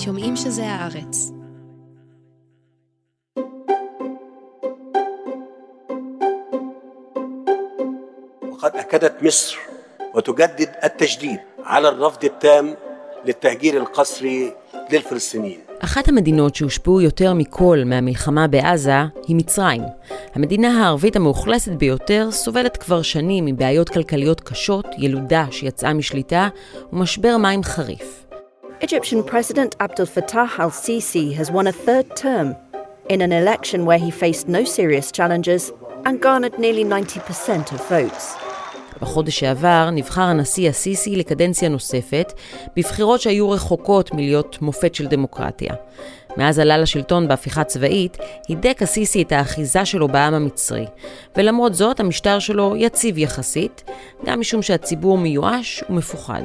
שומעים שזה הארץ. وقد أكدت مصر وتجدد التجديد على الرفض التام للتهجير القسري للفلسطينيين אחת המדינות שהושפעו יותר מכל מהמלחמה בעזה היא מצרים. המדינה הערבית המאוכלסת ביותר סובלת כבר שנים מבעיות כלכליות קשות, ילודה שיצאה משליטה ומשבר מים חריף. Egyptian President Abdel Fattah al Sisi has won a third term in an election where he faced no serious challenges and garnered nearly 90% of votes. בחודש שעבר נבחר הנשיא א-סיסי לקדנציה נוספת, בבחירות שהיו רחוקות מלהיות מופת של דמוקרטיה. מאז עלה לשלטון בהפיכה צבאית, הידק א-סיסי את האחיזה שלו בעם המצרי. ולמרות זאת, המשטר שלו יציב יחסית, גם משום שהציבור מיואש ומפוחד.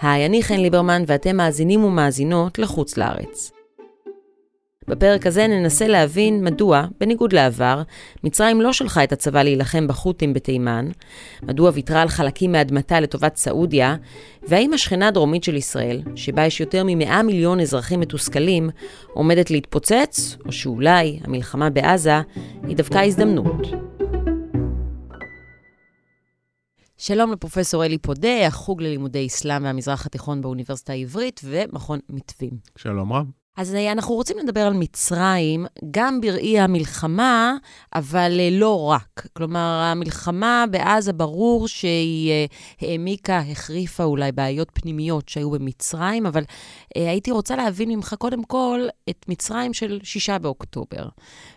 היי, אני חן ליברמן ואתם מאזינים ומאזינות לחוץ לארץ. בפרק הזה ננסה להבין מדוע, בניגוד לעבר, מצרים לא שלחה את הצבא להילחם בחות'ים בתימן, מדוע ויתרה על חלקים מאדמתה לטובת סעודיה, והאם השכנה הדרומית של ישראל, שבה יש יותר מ-100 מיליון אזרחים מתוסכלים, עומדת להתפוצץ, או שאולי המלחמה בעזה היא דווקא הזדמנות. שלום לפרופסור אלי פודה, החוג ללימודי אסלאם והמזרח התיכון באוניברסיטה העברית ומכון מתווים. שלום רב. אז אנחנו רוצים לדבר על מצרים, גם בראי המלחמה, אבל לא רק. כלומר, המלחמה בעזה ברור שהיא העמיקה, החריפה אולי בעיות פנימיות שהיו במצרים, אבל הייתי רוצה להבין ממך קודם כל את מצרים של שישה באוקטובר.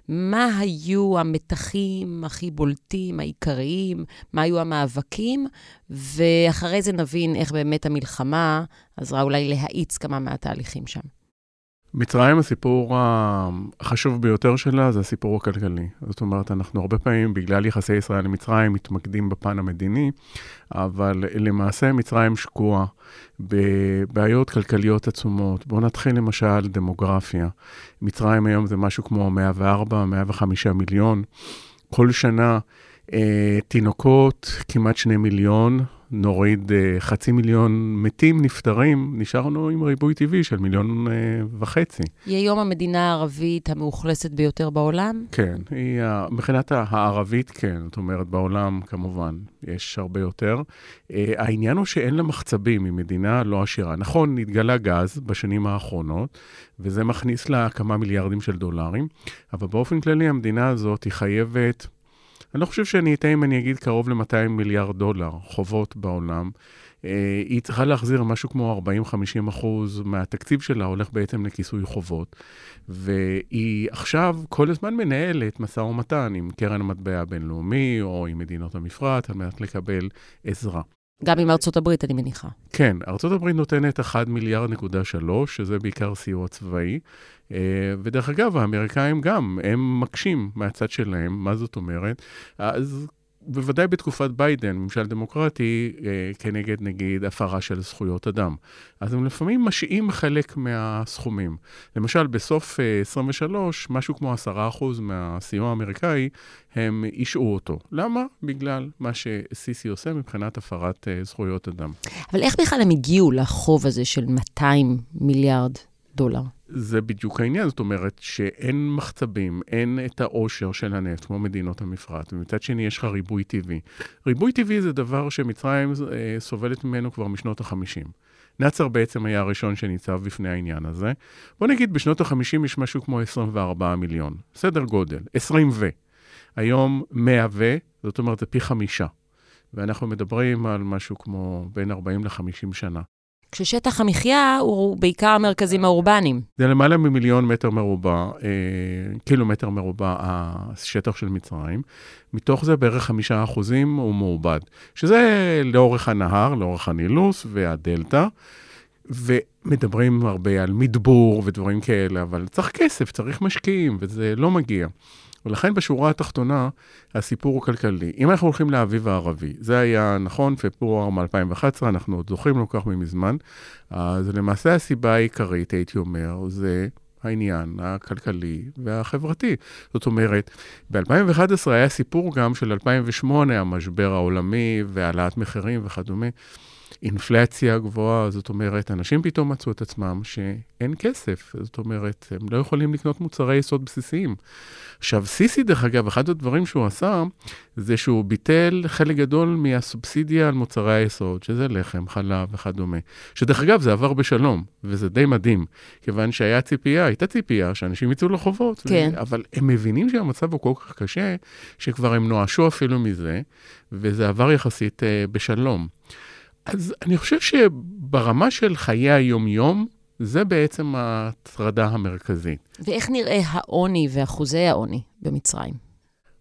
מה היו המתחים הכי בולטים, העיקריים, מה היו המאבקים, ואחרי זה נבין איך באמת המלחמה עזרה אולי להאיץ כמה מהתהליכים שם. מצרים, הסיפור החשוב ביותר שלה זה הסיפור הכלכלי. זאת אומרת, אנחנו הרבה פעמים, בגלל יחסי ישראל למצרים, מתמקדים בפן המדיני, אבל למעשה מצרים שקועה בבעיות כלכליות עצומות. בואו נתחיל למשל דמוגרפיה. מצרים היום זה משהו כמו 104, 105 מיליון. כל שנה אה, תינוקות, כמעט שני מיליון, נוריד uh, חצי מיליון מתים, נפטרים, נשארנו עם ריבוי טבעי של מיליון uh, וחצי. היא היום המדינה הערבית המאוכלסת ביותר בעולם? כן, היא, מבחינת הערבית, כן. זאת אומרת, בעולם כמובן יש הרבה יותר. Uh, העניין הוא שאין לה מחצבים, היא מדינה לא עשירה. נכון, נתגלה גז בשנים האחרונות, וזה מכניס לה כמה מיליארדים של דולרים, אבל באופן כללי המדינה הזאת היא חייבת... אני לא חושב שאני אטעה אם אני אגיד קרוב ל-200 מיליארד דולר חובות בעולם. אה, היא צריכה להחזיר משהו כמו 40-50 אחוז מהתקציב שלה הולך בעצם לכיסוי חובות. והיא עכשיו כל הזמן מנהלת משא ומתן עם קרן המטבע הבינלאומי או עם מדינות המפרט על מנת לקבל עזרה. גם עם ארצות הברית, אני מניחה. כן, ארצות הברית נותנת 1 מיליארד נקודה 3, שזה בעיקר סיוע צבאי. אה, ודרך אגב, האמריקאים גם, הם מקשים מהצד שלהם, מה זאת אומרת? אז בוודאי בתקופת ביידן, ממשל דמוקרטי, אה, כנגד נגיד הפרה של זכויות אדם. אז הם לפעמים משעים חלק מהסכומים. למשל, בסוף 23, אה, משהו כמו 10% מהסיוע האמריקאי, הם אישרו אותו. למה? בגלל מה שסיסי עושה מבחינת הפרת אה, זכויות אדם. אבל איך בכלל הם הגיעו לחוב הזה של 200 מיליארד דולר? זה בדיוק העניין, זאת אומרת שאין מחצבים, אין את העושר של הנפט כמו מדינות המפרט, ומצד שני יש לך ריבוי טבעי. ריבוי טבעי זה דבר שמצרים אה, סובלת ממנו כבר משנות ה-50. נאצר בעצם היה הראשון שניצב בפני העניין הזה. בוא נגיד, בשנות ה-50 יש משהו כמו 24 מיליון, סדר גודל, 20 ו. היום 100 ו, זאת אומרת זה פי חמישה. ואנחנו מדברים על משהו כמו בין 40 ל-50 שנה. כששטח המחיה הוא בעיקר המרכזים האורבניים. זה למעלה ממיליון מטר מרובע, אה, קילומטר מרובע השטח של מצרים. מתוך זה בערך חמישה אחוזים הוא מעובד, שזה לאורך הנהר, לאורך הנילוס והדלתא. ומדברים הרבה על מדבור ודברים כאלה, אבל צריך כסף, צריך משקיעים, וזה לא מגיע. ולכן בשורה התחתונה, הסיפור הוא כלכלי. אם אנחנו הולכים לאביב הערבי, זה היה נכון, פברואר מ-2011, אנחנו עוד זוכרים לא כך ממזמן, אז למעשה הסיבה העיקרית, הייתי אומר, זה העניין הכלכלי והחברתי. זאת אומרת, ב-2011 היה סיפור גם של 2008, המשבר העולמי והעלאת מחירים וכדומה. אינפלציה גבוהה, זאת אומרת, אנשים פתאום מצאו את עצמם שאין כסף, זאת אומרת, הם לא יכולים לקנות מוצרי יסוד בסיסיים. עכשיו, סיסי, דרך אגב, אחד הדברים שהוא עשה, זה שהוא ביטל חלק גדול מהסובסידיה על מוצרי היסוד, שזה לחם, חלב וכדומה. שדרך אגב, זה עבר בשלום, וזה די מדהים, כיוון שהיה ציפייה, הייתה ציפייה שאנשים יצאו לחובות. כן. ו... אבל הם מבינים שהמצב הוא כל כך קשה, שכבר הם נואשו אפילו מזה, וזה עבר יחסית uh, בשלום. אז אני חושב שברמה של חיי היום-יום, זה בעצם ההטרדה המרכזית. ואיך נראה העוני ואחוזי העוני במצרים?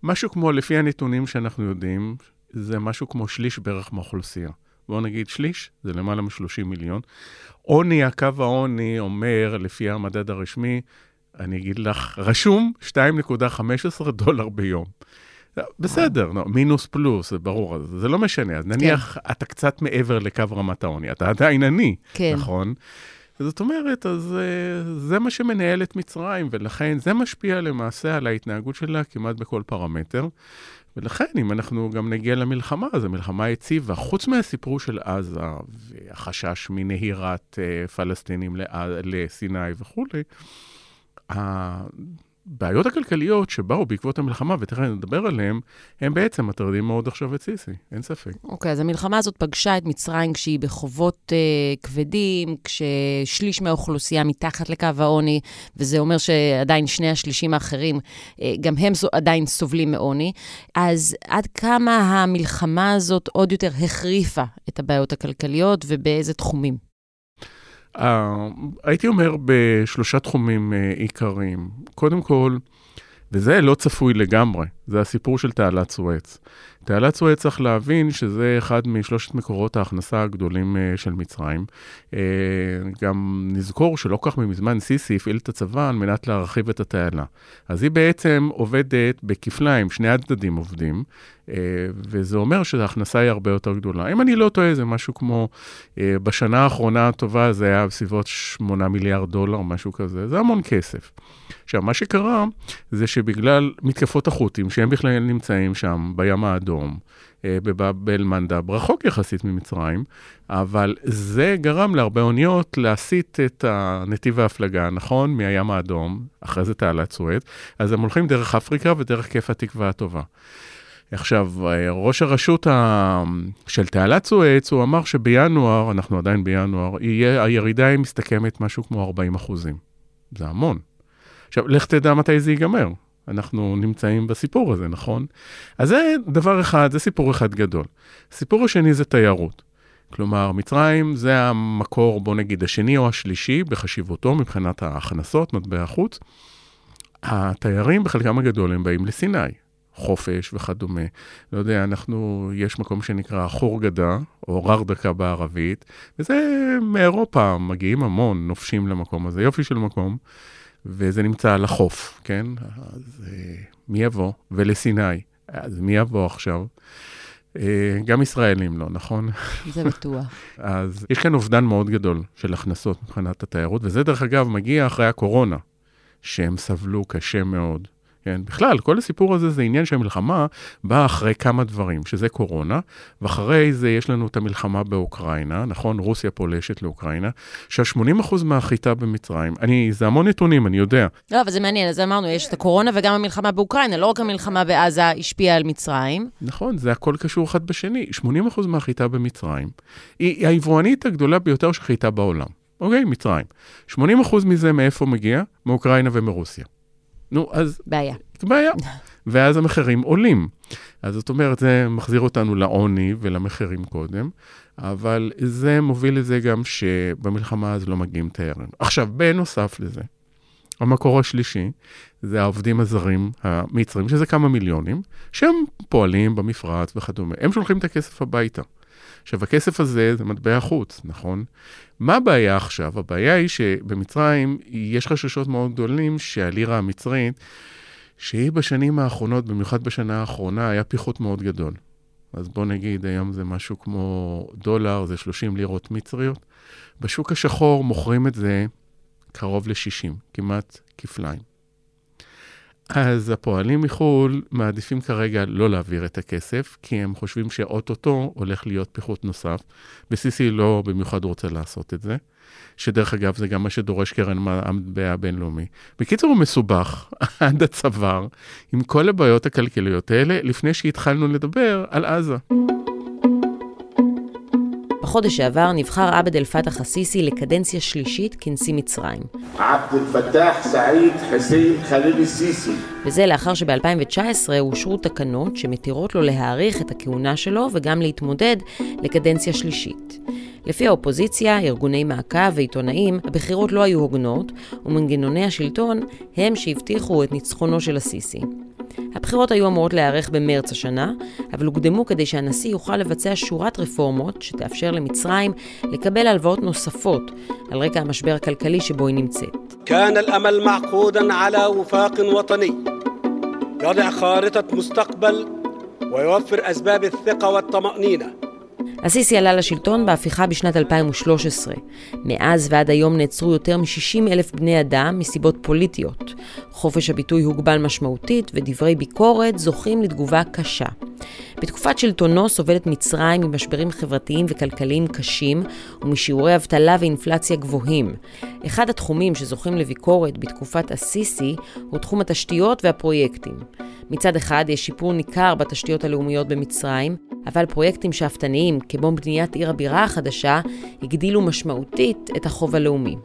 משהו כמו, לפי הנתונים שאנחנו יודעים, זה משהו כמו שליש בערך מהאוכלוסייה. בואו נגיד שליש, זה למעלה מ-30 מיליון. עוני, הקו העוני אומר, לפי המדד הרשמי, אני אגיד לך, רשום 2.15 דולר ביום. בסדר, no, מינוס פלוס, זה ברור, זה לא משנה. אז נניח כן. אתה קצת מעבר לקו רמת העוני, אתה עדיין עני, כן. נכון? זאת אומרת, אז זה מה שמנהל את מצרים, ולכן זה משפיע למעשה על ההתנהגות שלה כמעט בכל פרמטר. ולכן, אם אנחנו גם נגיע למלחמה, אז המלחמה יציבה, חוץ מהסיפור של עזה והחשש מנהירת uh, פלסטינים לסיני וכולי, הבעיות הכלכליות שבאו בעקבות המלחמה, ותכף נדבר עליהן, הם בעצם מטרדים מאוד עכשיו את סיסי, אין ספק. אוקיי, okay, אז המלחמה הזאת פגשה את מצרים כשהיא בחובות uh, כבדים, כששליש מהאוכלוסייה מתחת לקו העוני, וזה אומר שעדיין שני השלישים האחרים, uh, גם הם זו, עדיין סובלים מעוני. אז עד כמה המלחמה הזאת עוד יותר החריפה את הבעיות הכלכליות, ובאיזה תחומים? Uh, הייתי אומר בשלושה תחומים uh, עיקריים. קודם כל, וזה לא צפוי לגמרי, זה הסיפור של תעלת סואץ. תעלת סואץ צריך להבין שזה אחד משלושת מקורות ההכנסה הגדולים uh, של מצרים. Uh, גם נזכור שלא כך מזמן סיסי הפעיל את הצבא על מנת להרחיב את התעלה. אז היא בעצם עובדת בכפליים, שני הצדדים עובדים, uh, וזה אומר שההכנסה היא הרבה יותר גדולה. אם אני לא טועה, זה משהו כמו, בשנה האחרונה הטובה זה היה בסביבות 8 מיליארד דולר, משהו כזה, זה המון כסף. עכשיו, מה שקרה זה שבגלל מתקפות החות'ים, שהם בכלל נמצאים שם בים האדום, אה, בבאב אל-מנדב, רחוק יחסית ממצרים, אבל זה גרם להרבה אוניות להסיט את נתיב ההפלגה, נכון, מהים האדום, אחרי זה תעלת סואט, אז הם הולכים דרך אפריקה ודרך כיף התקווה הטובה. עכשיו, ראש הרשות ה... של תעלת סואץ, הוא אמר שבינואר, אנחנו עדיין בינואר, יהיה, הירידה היא מסתכמת משהו כמו 40 אחוזים. זה המון. עכשיו, לך תדע מתי זה ייגמר. אנחנו נמצאים בסיפור הזה, נכון? אז זה דבר אחד, זה סיפור אחד גדול. הסיפור השני זה תיירות. כלומר, מצרים זה המקור, בוא נגיד, השני או השלישי בחשיבותו מבחינת ההכנסות, מטבע החוץ. התיירים בחלקם הגדול הם באים לסיני, חופש וכדומה. לא יודע, אנחנו, יש מקום שנקרא חורגדה, או ררדקה בערבית, וזה מאירופה, מגיעים המון, נופשים למקום הזה, יופי של מקום. וזה נמצא על החוף, כן? אז אה, מי יבוא? ולסיני. אז מי יבוא עכשיו? אה, גם ישראלים לא, נכון? זה בטוח. אז יש כאן אובדן מאוד גדול של הכנסות מבחינת התיירות, וזה דרך אגב מגיע אחרי הקורונה, שהם סבלו קשה מאוד. כן? בכלל, כל הסיפור הזה זה עניין שהמלחמה באה אחרי כמה דברים, שזה קורונה, ואחרי זה יש לנו את המלחמה באוקראינה, נכון? רוסיה פולשת לאוקראינה, שה-80% מהחיטה במצרים, אני, זה המון נתונים, אני יודע. לא, אבל זה מעניין, אז אמרנו, יש את הקורונה וגם המלחמה באוקראינה, לא רק המלחמה בעזה השפיעה על מצרים. נכון, זה הכל קשור אחד בשני. 80% מהחיטה במצרים היא היבואנית הגדולה ביותר של חיטה בעולם. אוקיי, מצרים. 80% מזה מאיפה מגיע? מאוקראינה ומרוסיה. נו, אז... בעיה. בעיה. ואז המחירים עולים. אז זאת אומרת, זה מחזיר אותנו לעוני ולמחירים קודם, אבל זה מוביל לזה גם שבמלחמה הזו לא מגיעים תיירים. עכשיו, בנוסף לזה, המקור השלישי זה העובדים הזרים המצרים, שזה כמה מיליונים, שהם פועלים במפרץ וכדומה. הם שולחים את הכסף הביתה. עכשיו, הכסף הזה זה מטבע חוץ, נכון? מה הבעיה עכשיו? הבעיה היא שבמצרים יש חששות מאוד גדולים שהלירה המצרית, שהיא בשנים האחרונות, במיוחד בשנה האחרונה, היה פיחות מאוד גדול. אז בוא נגיד, היום זה משהו כמו דולר, זה 30 לירות מצריות. בשוק השחור מוכרים את זה קרוב ל-60, כמעט כפליים. אז הפועלים מחו"ל מעדיפים כרגע לא להעביר את הכסף, כי הם חושבים שאו-טו-טו הולך להיות פיחות נוסף. וסיסי לא במיוחד רוצה לעשות את זה, שדרך אגב זה גם מה שדורש קרן המטבע הבינלאומי. בקיצור, הוא מסובך עד הצוואר עם כל הבעיות הכלכליות האלה, לפני שהתחלנו לדבר על עזה. בחודש שעבר נבחר עבד אל-פתח א-סיסי לקדנציה שלישית כנשיא מצרים. עבד אל-פתח סעיד חסין חליל א-סיסי. וזה לאחר שב-2019 אושרו תקנות שמתירות לו להאריך את הכהונה שלו וגם להתמודד לקדנציה שלישית. לפי האופוזיציה, ארגוני מעקב ועיתונאים, הבחירות לא היו הוגנות, ומנגנוני השלטון הם שהבטיחו את ניצחונו של א-סיסי. הבחירות היו אמורות להיערך במרץ השנה, אבל הוקדמו כדי שהנשיא יוכל לבצע שורת רפורמות שתאפשר למצרים לקבל הלוואות נוספות על רקע המשבר הכלכלי שבו היא נמצאת. كان الأمل معقودا على وفاق وطني يضع خارطة مستقبل ويوفر أسباب الثقة والطمأنينة א-סיסי עלה לשלטון בהפיכה בשנת 2013. מאז ועד היום נעצרו יותר מ-60 אלף בני אדם מסיבות פוליטיות. חופש הביטוי הוגבל משמעותית ודברי ביקורת זוכים לתגובה קשה. בתקופת שלטונו סובלת מצרים ממשברים חברתיים וכלכליים קשים ומשיעורי אבטלה ואינפלציה גבוהים. אחד התחומים שזוכים לביקורת בתקופת א-סיסי הוא תחום התשתיות והפרויקטים. מצד אחד יש שיפור ניכר בתשתיות הלאומיות במצרים, אבל פרויקטים שאפתניים, כמו בניית עיר הבירה החדשה, הגדילו משמעותית את החוב הלאומי.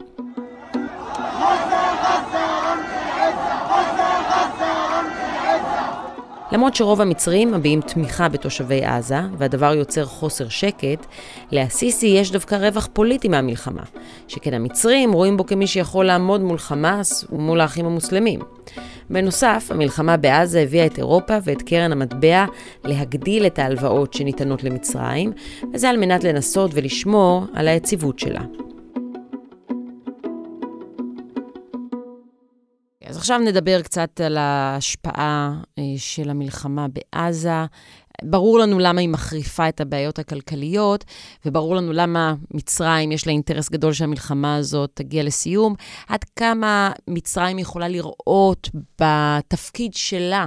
למרות שרוב המצרים מביעים תמיכה בתושבי עזה, והדבר יוצר חוסר שקט, לאסיסי יש דווקא רווח פוליטי מהמלחמה, שכן המצרים רואים בו כמי שיכול לעמוד מול חמאס ומול האחים המוסלמים. בנוסף, המלחמה בעזה הביאה את אירופה ואת קרן המטבע להגדיל את ההלוואות שניתנות למצרים, וזה על מנת לנסות ולשמור על היציבות שלה. אז עכשיו נדבר קצת על ההשפעה אה, של המלחמה בעזה. ברור לנו למה היא מחריפה את הבעיות הכלכליות, וברור לנו למה מצרים, יש לה אינטרס גדול שהמלחמה הזאת תגיע לסיום. עד כמה מצרים יכולה לראות בתפקיד שלה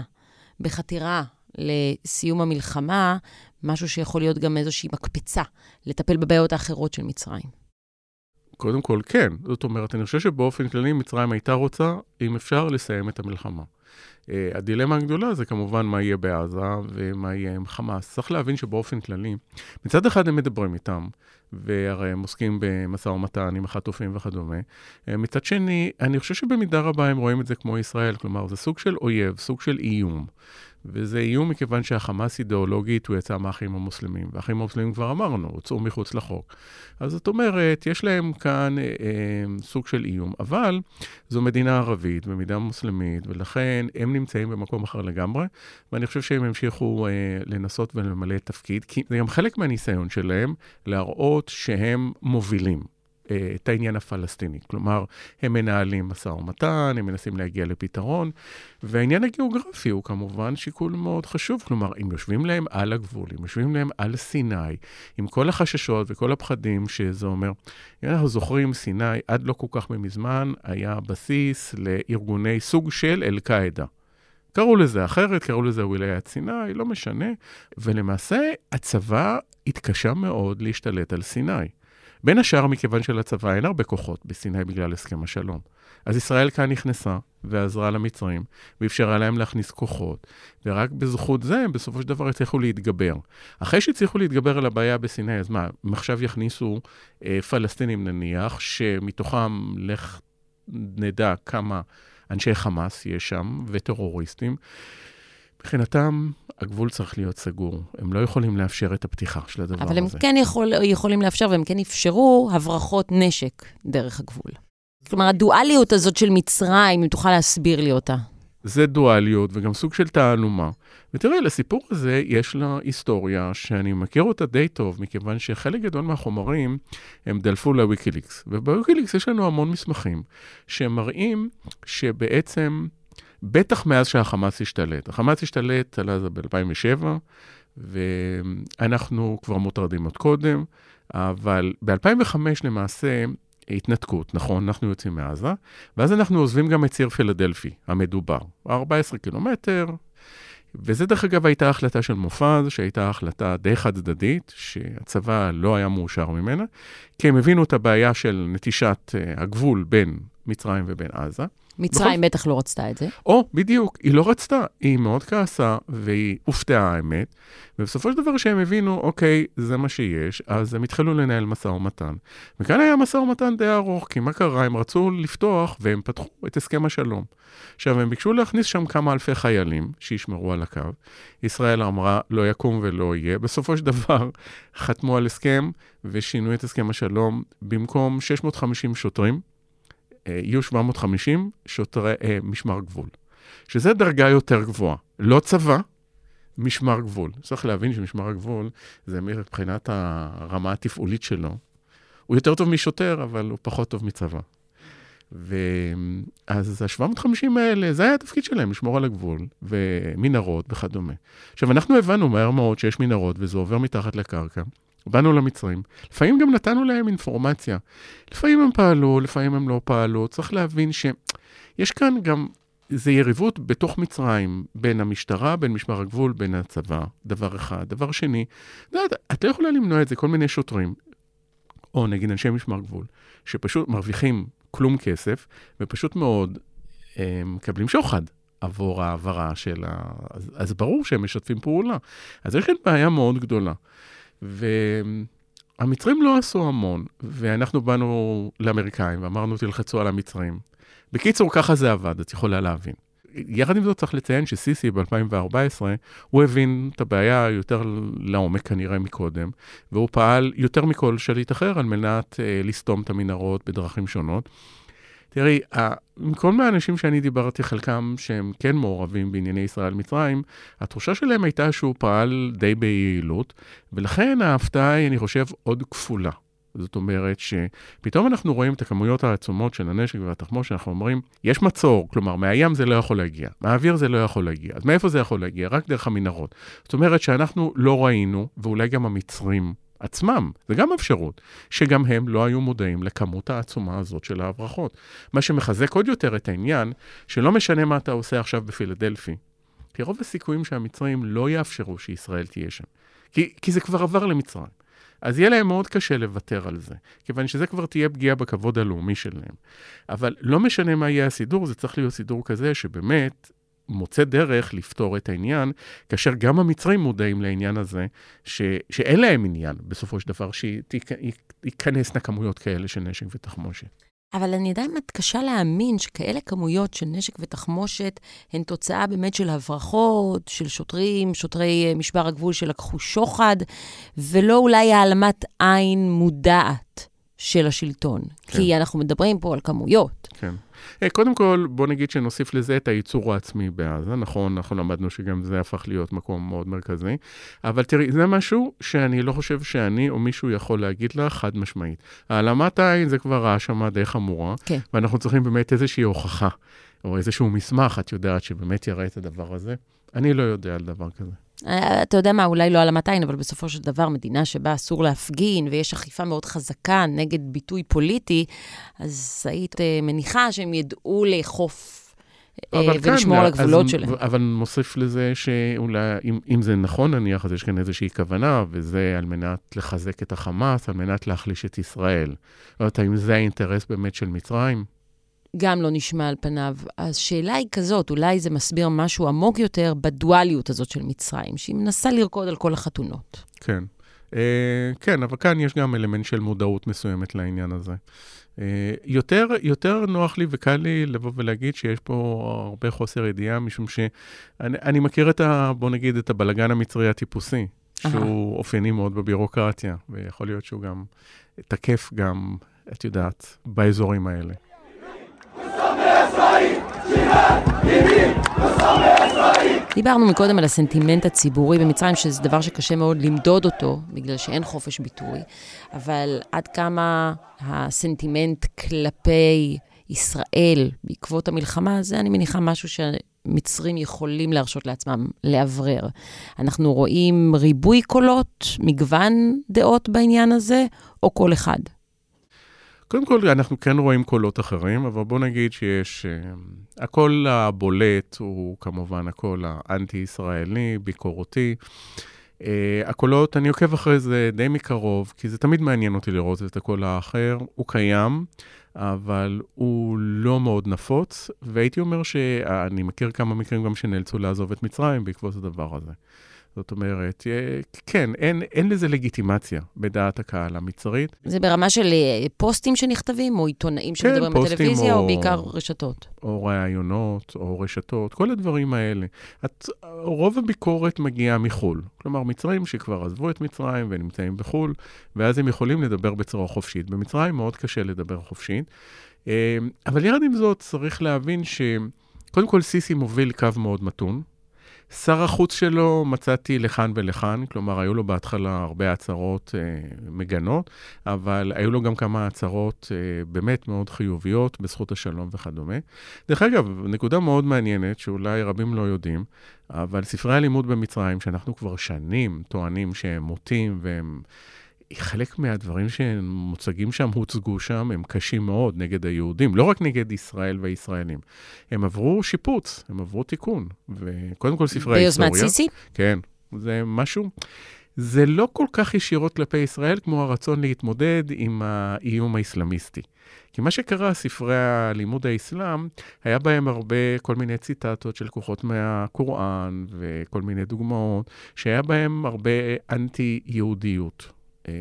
בחתירה לסיום המלחמה, משהו שיכול להיות גם איזושהי מקפצה לטפל בבעיות האחרות של מצרים. קודם כל, כן. זאת אומרת, אני חושב שבאופן כללי מצרים הייתה רוצה, אם אפשר, לסיים את המלחמה. Uh, הדילמה הגדולה זה כמובן מה יהיה בעזה ומה יהיה עם חמאס. צריך להבין שבאופן כללי, מצד אחד הם מדברים איתם, והרי הם עוסקים במשא ומתן עם החטופים וכדומה. Uh, מצד שני, אני חושב שבמידה רבה הם רואים את זה כמו ישראל, כלומר, זה סוג של אויב, סוג של איום. וזה איום מכיוון שהחמאס אידיאולוגית, הוא יצא מהאחים המוסלמים. והאחים המוסלמים כבר אמרנו, הוצאו מחוץ לחוק. אז זאת אומרת, יש להם כאן אה, אה, סוג של איום, אבל זו מדינה ערבית ומדינה מוסלמית, ולכן הם נמצאים במקום אחר לגמרי, ואני חושב שהם ימשיכו אה, לנסות ולמלא תפקיד, כי זה גם חלק מהניסיון שלהם להראות שהם מובילים. את העניין הפלסטיני. כלומר, הם מנהלים משא ומתן, הם מנסים להגיע לפתרון, והעניין הגיאוגרפי הוא כמובן שיקול מאוד חשוב. כלומר, אם יושבים להם על הגבול, אם יושבים להם על סיני, עם כל החששות וכל הפחדים שזה אומר, אנחנו זוכרים, סיני עד לא כל כך מזמן היה בסיס לארגוני סוג של אל-קאעידה. קראו לזה אחרת, קראו לזה וויליית סיני, לא משנה. ולמעשה, הצבא התקשה מאוד להשתלט על סיני. בין השאר מכיוון שלצבא אין הרבה כוחות בסיני בגלל הסכם השלום. אז ישראל כאן נכנסה ועזרה למצרים, ואפשרה להם להכניס כוחות, ורק בזכות זה הם בסופו של דבר הצליחו להתגבר. אחרי שהצליחו להתגבר על הבעיה בסיני, אז מה, הם עכשיו יכניסו אה, פלסטינים נניח, שמתוכם לך נדע כמה אנשי חמאס יש שם, וטרוריסטים. מבחינתם, הגבול צריך להיות סגור. הם לא יכולים לאפשר את הפתיחה של הדבר אבל הזה. אבל הם כן יכול, יכולים לאפשר, והם כן אפשרו הברחות נשק דרך הגבול. כלומר, הדואליות הזאת של מצרים, אם תוכל להסביר לי אותה. זה דואליות וגם סוג של תעלומה. ותראה, לסיפור הזה יש לה היסטוריה שאני מכיר אותה די טוב, מכיוון שחלק גדול מהחומרים הם דלפו לוויקיליקס. ובוויקיליקס יש לנו המון מסמכים שמראים שבעצם בטח מאז שהחמאס השתלט. החמאס השתלט על עזה ב-2007, ואנחנו כבר מוטרדים עוד קודם, אבל ב-2005 למעשה התנתקות, נכון, אנחנו יוצאים מעזה, ואז אנחנו עוזבים גם את ציר פילדלפי המדובר, 14 קילומטר, וזה דרך אגב הייתה החלטה של מופז, שהייתה החלטה די חד צדדית, שהצבא לא היה מאושר ממנה, כי הם הבינו את הבעיה של נטישת uh, הגבול בין מצרים ובין עזה. מצרים בכל... בטח לא רצתה את זה. או, בדיוק, היא לא רצתה, היא מאוד כעסה, והיא הופתעה האמת, ובסופו של דבר שהם הבינו, אוקיי, זה מה שיש, אז הם התחילו לנהל משא ומתן. וכאן היה משא ומתן די ארוך, כי מה קרה? הם רצו לפתוח, והם פתחו את הסכם השלום. עכשיו, הם ביקשו להכניס שם כמה אלפי חיילים שישמרו על הקו. ישראל אמרה, לא יקום ולא יהיה. בסופו של דבר, חתמו על הסכם ושינו את הסכם השלום. במקום 650 שוטרים, יהיו 750 שוטרי אה, משמר גבול, שזה דרגה יותר גבוהה. לא צבא, משמר גבול. צריך להבין שמשמר הגבול, זה מבחינת הרמה התפעולית שלו. הוא יותר טוב משוטר, אבל הוא פחות טוב מצבא. ואז ה-750 האלה, זה היה התפקיד שלהם, לשמור על הגבול, ומנהרות וכדומה. עכשיו, אנחנו הבנו מהר מאוד שיש מנהרות, וזה עובר מתחת לקרקע. באנו למצרים, לפעמים גם נתנו להם אינפורמציה. לפעמים הם פעלו, לפעמים הם לא פעלו. צריך להבין שיש כאן גם, זה יריבות בתוך מצרים, בין המשטרה, בין משמר הגבול, בין הצבא, דבר אחד. דבר שני, את לא יכולה למנוע את זה, כל מיני שוטרים, או נגיד אנשי משמר גבול, שפשוט מרוויחים כלום כסף, ופשוט מאוד מקבלים שוחד. עבור העברה של ה... אז, אז ברור שהם משתפים פעולה. אז יש כאן בעיה מאוד גדולה. והמצרים לא עשו המון, ואנחנו באנו לאמריקאים ואמרנו, תלחצו על המצרים. בקיצור, ככה זה עבד, את יכולה להבין. יחד עם זאת צריך לציין שסיסי ב-2014, הוא הבין את הבעיה יותר לעומק כנראה מקודם, והוא פעל יותר מכל שליט אחר על מנת אה, לסתום את המנהרות בדרכים שונות. תראי, מכל מהאנשים שאני דיברתי, חלקם שהם כן מעורבים בענייני ישראל-מצרים, התחושה שלהם הייתה שהוא פעל די ביעילות, ולכן ההפתעה היא, אני חושב, עוד כפולה. זאת אומרת שפתאום אנחנו רואים את הכמויות העצומות של הנשק והתחמושת, אנחנו אומרים, יש מצור, כלומר, מהים זה לא יכול להגיע, מהאוויר זה לא יכול להגיע, אז מאיפה זה יכול להגיע? רק דרך המנהרות. זאת אומרת שאנחנו לא ראינו, ואולי גם המצרים עצמם, זה גם אפשרות, שגם הם לא היו מודעים לכמות העצומה הזאת של ההברחות. מה שמחזק עוד יותר את העניין, שלא משנה מה אתה עושה עכשיו בפילדלפי, כי רוב הסיכויים שהמצרים לא יאפשרו שישראל תהיה שם. כי, כי זה כבר עבר למצרים. אז יהיה להם מאוד קשה לוותר על זה, כיוון שזה כבר תהיה פגיעה בכבוד הלאומי שלהם. אבל לא משנה מה יהיה הסידור, זה צריך להיות סידור כזה שבאמת מוצא דרך לפתור את העניין, כאשר גם המצרים מודעים לעניין הזה, ש, שאין להם עניין בסופו של דבר שייכנסנה כמויות כאלה של נשק ותחמושת. אבל אני עדיין מתקשה להאמין שכאלה כמויות של נשק ותחמושת הן תוצאה באמת של הברחות, של שוטרים, שוטרי אה, משבר הגבול שלקחו שוחד, ולא אולי העלמת עין מודעת של השלטון. כן. כי אנחנו מדברים פה על כמויות. כן. אה, קודם כל, בוא נגיד שנוסיף לזה את הייצור העצמי בעזה. נכון, אנחנו למדנו שגם זה הפך להיות מקום מאוד מרכזי. אבל תראי, זה משהו שאני לא חושב שאני או מישהו יכול להגיד לך חד משמעית. העלמת העין זה כבר האשמה די חמורה, כן. ואנחנו צריכים באמת איזושהי הוכחה, או איזשהו מסמך, את יודעת, שבאמת יראה את הדבר הזה. אני לא יודע על דבר כזה. אה, אתה יודע מה, אולי לא על המאתיים, אבל בסופו של דבר, מדינה שבה אסור להפגין ויש אכיפה מאוד חזקה נגד ביטוי פוליטי, אז היית אה, מניחה שהם ידעו לאכוף אה, ולשמור כן, על הגבולות אז, שלהם. אבל מוסיף לזה שאולי, אם, אם זה נכון נניח, אז יש כאן איזושהי כוונה, וזה על מנת לחזק את החמאס, על מנת להחליש את ישראל. לא יודעת, האם זה האינטרס באמת של מצרים? גם לא נשמע על פניו. השאלה היא כזאת, אולי זה מסביר משהו עמוק יותר בדואליות הזאת של מצרים, שהיא מנסה לרקוד על כל החתונות. כן. Uh, כן, אבל כאן יש גם אלמנט של מודעות מסוימת לעניין הזה. Uh, יותר, יותר נוח לי וקל לי לבוא ולהגיד שיש פה הרבה חוסר ידיעה, משום שאני מכיר את ה... בוא נגיד, את הבלגן המצרי הטיפוסי, שהוא Aha. אופייני מאוד בבירוקרטיה, ויכול להיות שהוא גם תקף גם, את יודעת, באזורים האלה. דיברנו מקודם על הסנטימנט הציבורי במצרים, שזה דבר שקשה מאוד למדוד אותו, בגלל שאין חופש ביטוי, אבל עד כמה הסנטימנט כלפי ישראל בעקבות המלחמה, זה אני מניחה משהו שמצרים יכולים להרשות לעצמם לאוורר. אנחנו רואים ריבוי קולות, מגוון דעות בעניין הזה, או כל אחד? קודם כל, אנחנו כן רואים קולות אחרים, אבל בוא נגיד שיש... אה, הקול הבולט הוא כמובן הקול האנטי-ישראלי, ביקורתי. אה, הקולות, אני עוקב אחרי זה די מקרוב, כי זה תמיד מעניין אותי לראות את הקול האחר. הוא קיים, אבל הוא לא מאוד נפוץ, והייתי אומר שאני מכיר כמה מקרים גם שנאלצו לעזוב את מצרים בעקבות הדבר הזה. זאת אומרת, כן, אין, אין לזה לגיטימציה בדעת הקהל המצרית. זה ברמה של אה, פוסטים שנכתבים, או עיתונאים כן, שמדברים בטלוויזיה, או, או בעיקר רשתות? או ראיונות, או רשתות, כל הדברים האלה. את, רוב הביקורת מגיעה מחו"ל. כלומר, מצרים שכבר עזבו את מצרים ונמצאים בחו"ל, ואז הם יכולים לדבר בצורה חופשית. במצרים מאוד קשה לדבר חופשית. אה, אבל יחד עם זאת, צריך להבין ש... קודם כל, סיסי מוביל קו מאוד מתון. שר החוץ שלו מצאתי לכאן ולכאן, כלומר, היו לו בהתחלה הרבה הצהרות אה, מגנות, אבל היו לו גם כמה הצהרות אה, באמת מאוד חיוביות בזכות השלום וכדומה. דרך אגב, נקודה מאוד מעניינת, שאולי רבים לא יודעים, אבל ספרי הלימוד במצרים, שאנחנו כבר שנים טוענים שהם מוטים והם... חלק מהדברים שמוצגים שם, הוצגו שם, הם קשים מאוד נגד היהודים, לא רק נגד ישראל והישראלים. הם עברו שיפוץ, הם עברו תיקון. וקודם כל ספרי ההיסטוריה... ביוזמת סיסי? כן, זה משהו... זה לא כל כך ישירות כלפי ישראל כמו הרצון להתמודד עם האיום האסלאמיסטי. כי מה שקרה, ספרי הלימוד האסלאם, היה בהם הרבה כל מיני ציטטות שלקוחות מהקוראן וכל מיני דוגמאות, שהיה בהם הרבה אנטי-יהודיות. אה,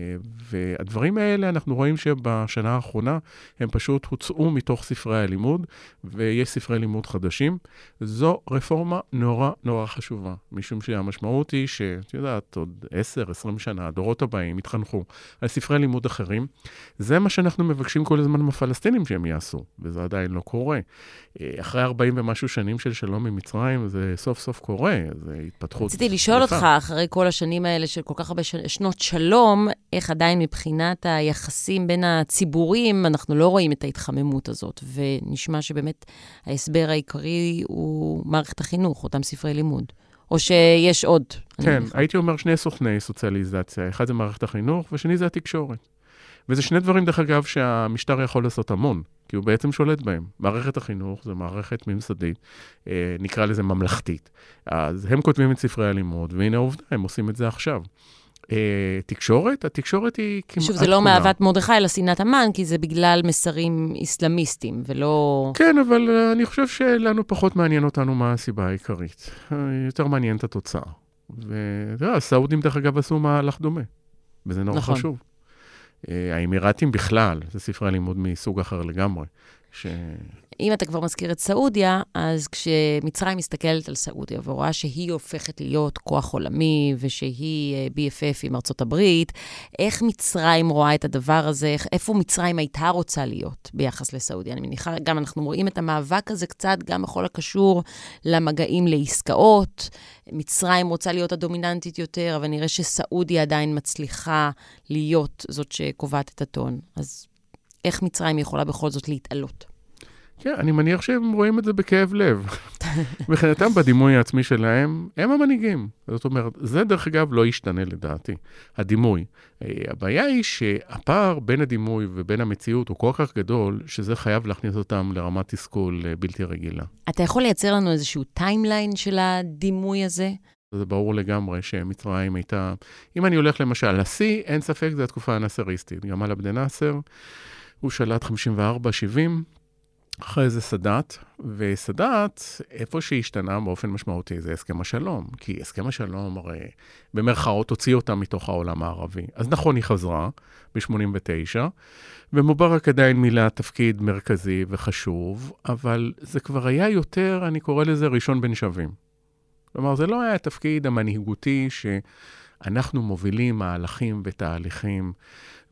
והדברים האלה, אנחנו רואים שבשנה האחרונה הם פשוט הוצאו מתוך ספרי הלימוד, ויש ספרי לימוד חדשים. זו רפורמה נורא נורא חשובה, משום שהמשמעות היא שאת יודעת, עוד 10-20 שנה, הדורות הבאים יתחנכו על ספרי לימוד אחרים. זה מה שאנחנו מבקשים כל הזמן מהפלסטינים שהם יעשו, וזה עדיין לא קורה. אה, אחרי 40 ומשהו שנים של שלום עם מצרים, זה סוף סוף קורה, זה התפתחות. רציתי לשאול אותך, אחרי כל השנים האלה של כל כך הרבה שנות שלום, איך עדיין מבחינת היחסים בין הציבורים, אנחנו לא רואים את ההתחממות הזאת, ונשמע שבאמת ההסבר העיקרי הוא מערכת החינוך, אותם ספרי לימוד. או שיש עוד? כן, הייתי אומר שני סוכני סוציאליזציה. אחד זה מערכת החינוך, ושני זה התקשורת. וזה שני דברים, דרך אגב, שהמשטר יכול לעשות המון, כי הוא בעצם שולט בהם. מערכת החינוך זה מערכת ממסדית, אה, נקרא לזה ממלכתית. אז הם כותבים את ספרי הלימוד, והנה העובדה, הם עושים את זה עכשיו. אה, תקשורת, התקשורת היא כמעט כולה. שוב, זה לא מאהבת מרדכי, אלא שנאת המן, כי זה בגלל מסרים איסלאמיסטיים, ולא... כן, אבל uh, אני חושב שלנו פחות מעניין אותנו מה הסיבה העיקרית. Uh, יותר מעניין את התוצאה. ואתה יודע, הסעודים, דרך אגב, עשו מהלך דומה, וזה נורא נכון. חשוב. Uh, האמירתים בכלל, זה ספרי לימוד מסוג אחר לגמרי. ש... אם אתה כבר מזכיר את סעודיה, אז כשמצרים מסתכלת על סעודיה ורואה שהיא הופכת להיות כוח עולמי ושהיא אה, BFF עם ארצות הברית, איך מצרים רואה את הדבר הזה? איפה מצרים הייתה רוצה להיות ביחס לסעודיה? אני מניחה, גם אנחנו רואים את המאבק הזה קצת גם בכל הקשור למגעים לעסקאות. מצרים רוצה להיות הדומיננטית יותר, אבל נראה שסעודיה עדיין מצליחה להיות זאת שקובעת את הטון. אז איך מצרים יכולה בכל זאת להתעלות? כן, אני מניח שהם רואים את זה בכאב לב. מבחינתם, בדימוי העצמי שלהם, הם המנהיגים. זאת אומרת, זה דרך אגב לא ישתנה לדעתי, הדימוי. אה, הבעיה היא שהפער בין הדימוי ובין המציאות הוא כל כך גדול, שזה חייב להכניס אותם לרמת תסכול אה, בלתי רגילה. אתה יכול לייצר לנו איזשהו timeline של הדימוי הזה? זה ברור לגמרי שמצרים הייתה... אם אני הולך למשל לשיא, אין ספק, זו התקופה הנאסריסטית. גמל עבד נאסר, הוא שלט 54-70, אחרי זה סאדאת, וסאדאת, איפה שהשתנה באופן משמעותי זה הסכם השלום, כי הסכם השלום הרי במרכאות הוציא אותה מתוך העולם הערבי. אז נכון, היא חזרה ב-89, ומובארק עדיין מילא תפקיד מרכזי וחשוב, אבל זה כבר היה יותר, אני קורא לזה ראשון בין שווים. כלומר, זה לא היה התפקיד המנהיגותי שאנחנו מובילים מהלכים ותהליכים.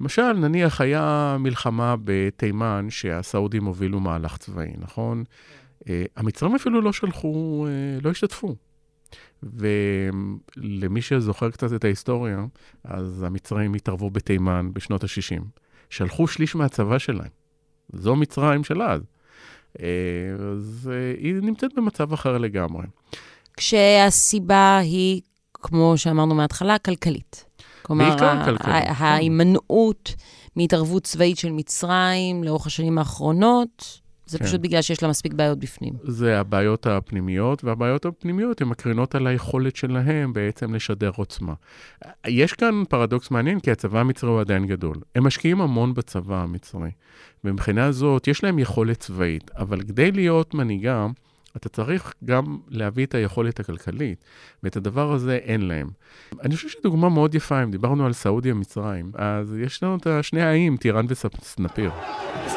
למשל, נניח היה מלחמה בתימן שהסעודים הובילו מהלך צבאי, נכון? Uh, המצרים אפילו לא שלחו, uh, לא השתתפו. ולמי שזוכר קצת את ההיסטוריה, אז המצרים התערבו בתימן בשנות ה-60. שלחו שליש מהצבא שלהם. זו מצרים של אז. Uh, אז היא נמצאת במצב אחר לגמרי. כשהסיבה היא, כמו שאמרנו מההתחלה, כלכלית. כלומר, ההימנעות מהתערבות צבאית של מצרים לאורך השנים האחרונות, זה כן. פשוט בגלל שיש לה מספיק בעיות בפנים. זה הבעיות הפנימיות, והבעיות הפנימיות הן מקרינות על היכולת שלהם בעצם לשדר עוצמה. יש כאן פרדוקס מעניין, כי הצבא המצרי הוא עדיין גדול. הם משקיעים המון בצבא המצרי, ומבחינה זאת יש להם יכולת צבאית, אבל כדי להיות מנהיגה, אתה צריך גם להביא את היכולת הכלכלית, ואת הדבר הזה אין להם. אני חושב שדוגמה מאוד יפה, אם דיברנו על סעודיה-מצרים, אז יש לנו את השני האיים, טיראן וסנפיר.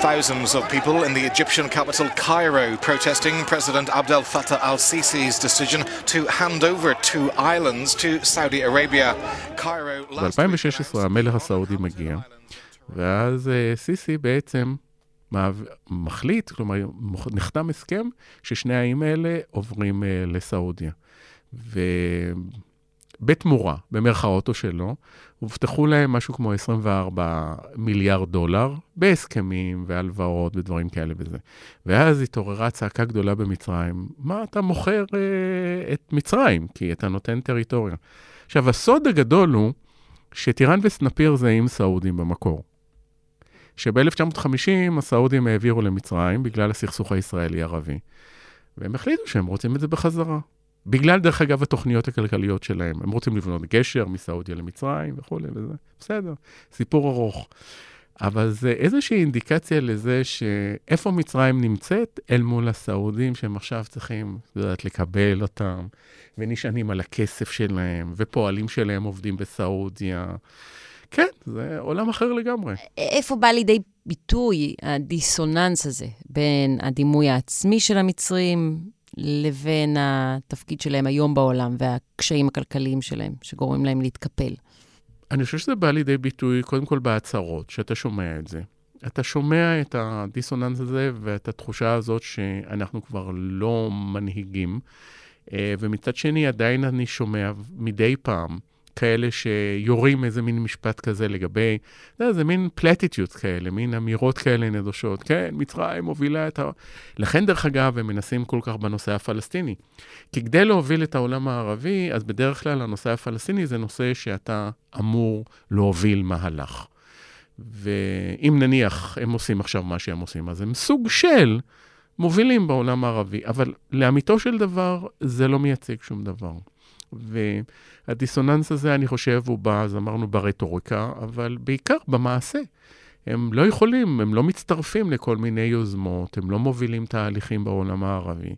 Thousands of people in the Egyptian capital Cairo protesting President Abdel Fattah al Sisi's decision to hand over two islands to Saudi Arabia. Cairo last week ב-2016 המלך הסעודי מגיע, ואז אה, סיסי בעצם מחליט, כלומר, נחתם הסכם ששני האיים האלה עוברים אה, לסעודיה. ובתמורה, במרכאות או שלא, הובטחו להם משהו כמו 24 מיליארד דולר בהסכמים והלוואות ודברים כאלה וזה. ואז התעוררה צעקה גדולה במצרים, מה אתה מוכר אה, את מצרים? כי אתה נותן טריטוריה. עכשיו, הסוד הגדול הוא שטיראן וסנפיר זה עם סעודים במקור. שב-1950 הסעודים העבירו למצרים בגלל הסכסוך הישראלי-ערבי, והם החליטו שהם רוצים את זה בחזרה. בגלל, דרך אגב, התוכניות הכלכליות שלהם. הם רוצים לבנות גשר מסעודיה למצרים וכולי וזה. בסדר, סיפור ארוך. אבל זה איזושהי אינדיקציה לזה שאיפה מצרים נמצאת אל מול הסעודים, שהם עכשיו צריכים, את יודעת, לקבל אותם, ונשענים על הכסף שלהם, ופועלים שלהם עובדים בסעודיה. כן, זה עולם אחר לגמרי. איפה בא לידי ביטוי הדיסוננס הזה בין הדימוי העצמי של המצרים לבין התפקיד שלהם היום בעולם והקשיים הכלכליים שלהם, שגורמים להם להתקפל? אני חושב שזה בא לידי ביטוי קודם כל בהצהרות, שאתה שומע את זה. אתה שומע את הדיסוננס הזה ואת התחושה הזאת שאנחנו כבר לא מנהיגים, אה, ומצד שני עדיין אני שומע מדי פעם כאלה שיורים איזה מין משפט כזה לגבי, אתה יודע, זה מין פלטיטיוט כאלה, מין אמירות כאלה נדושות. כן, מצרים מובילה את ה... לכן, דרך אגב, הם מנסים כל כך בנושא הפלסטיני. כי כדי להוביל את העולם הערבי, אז בדרך כלל הנושא הפלסטיני זה נושא שאתה אמור להוביל מהלך. ואם נניח הם עושים עכשיו מה שהם עושים, אז הם סוג של מובילים בעולם הערבי, אבל לאמיתו של דבר, זה לא מייצג שום דבר. והדיסוננס הזה, אני חושב, הוא בא, אז אמרנו, ברטוריקה, אבל בעיקר במעשה. הם לא יכולים, הם לא מצטרפים לכל מיני יוזמות, הם לא מובילים תהליכים בעולם הערבי.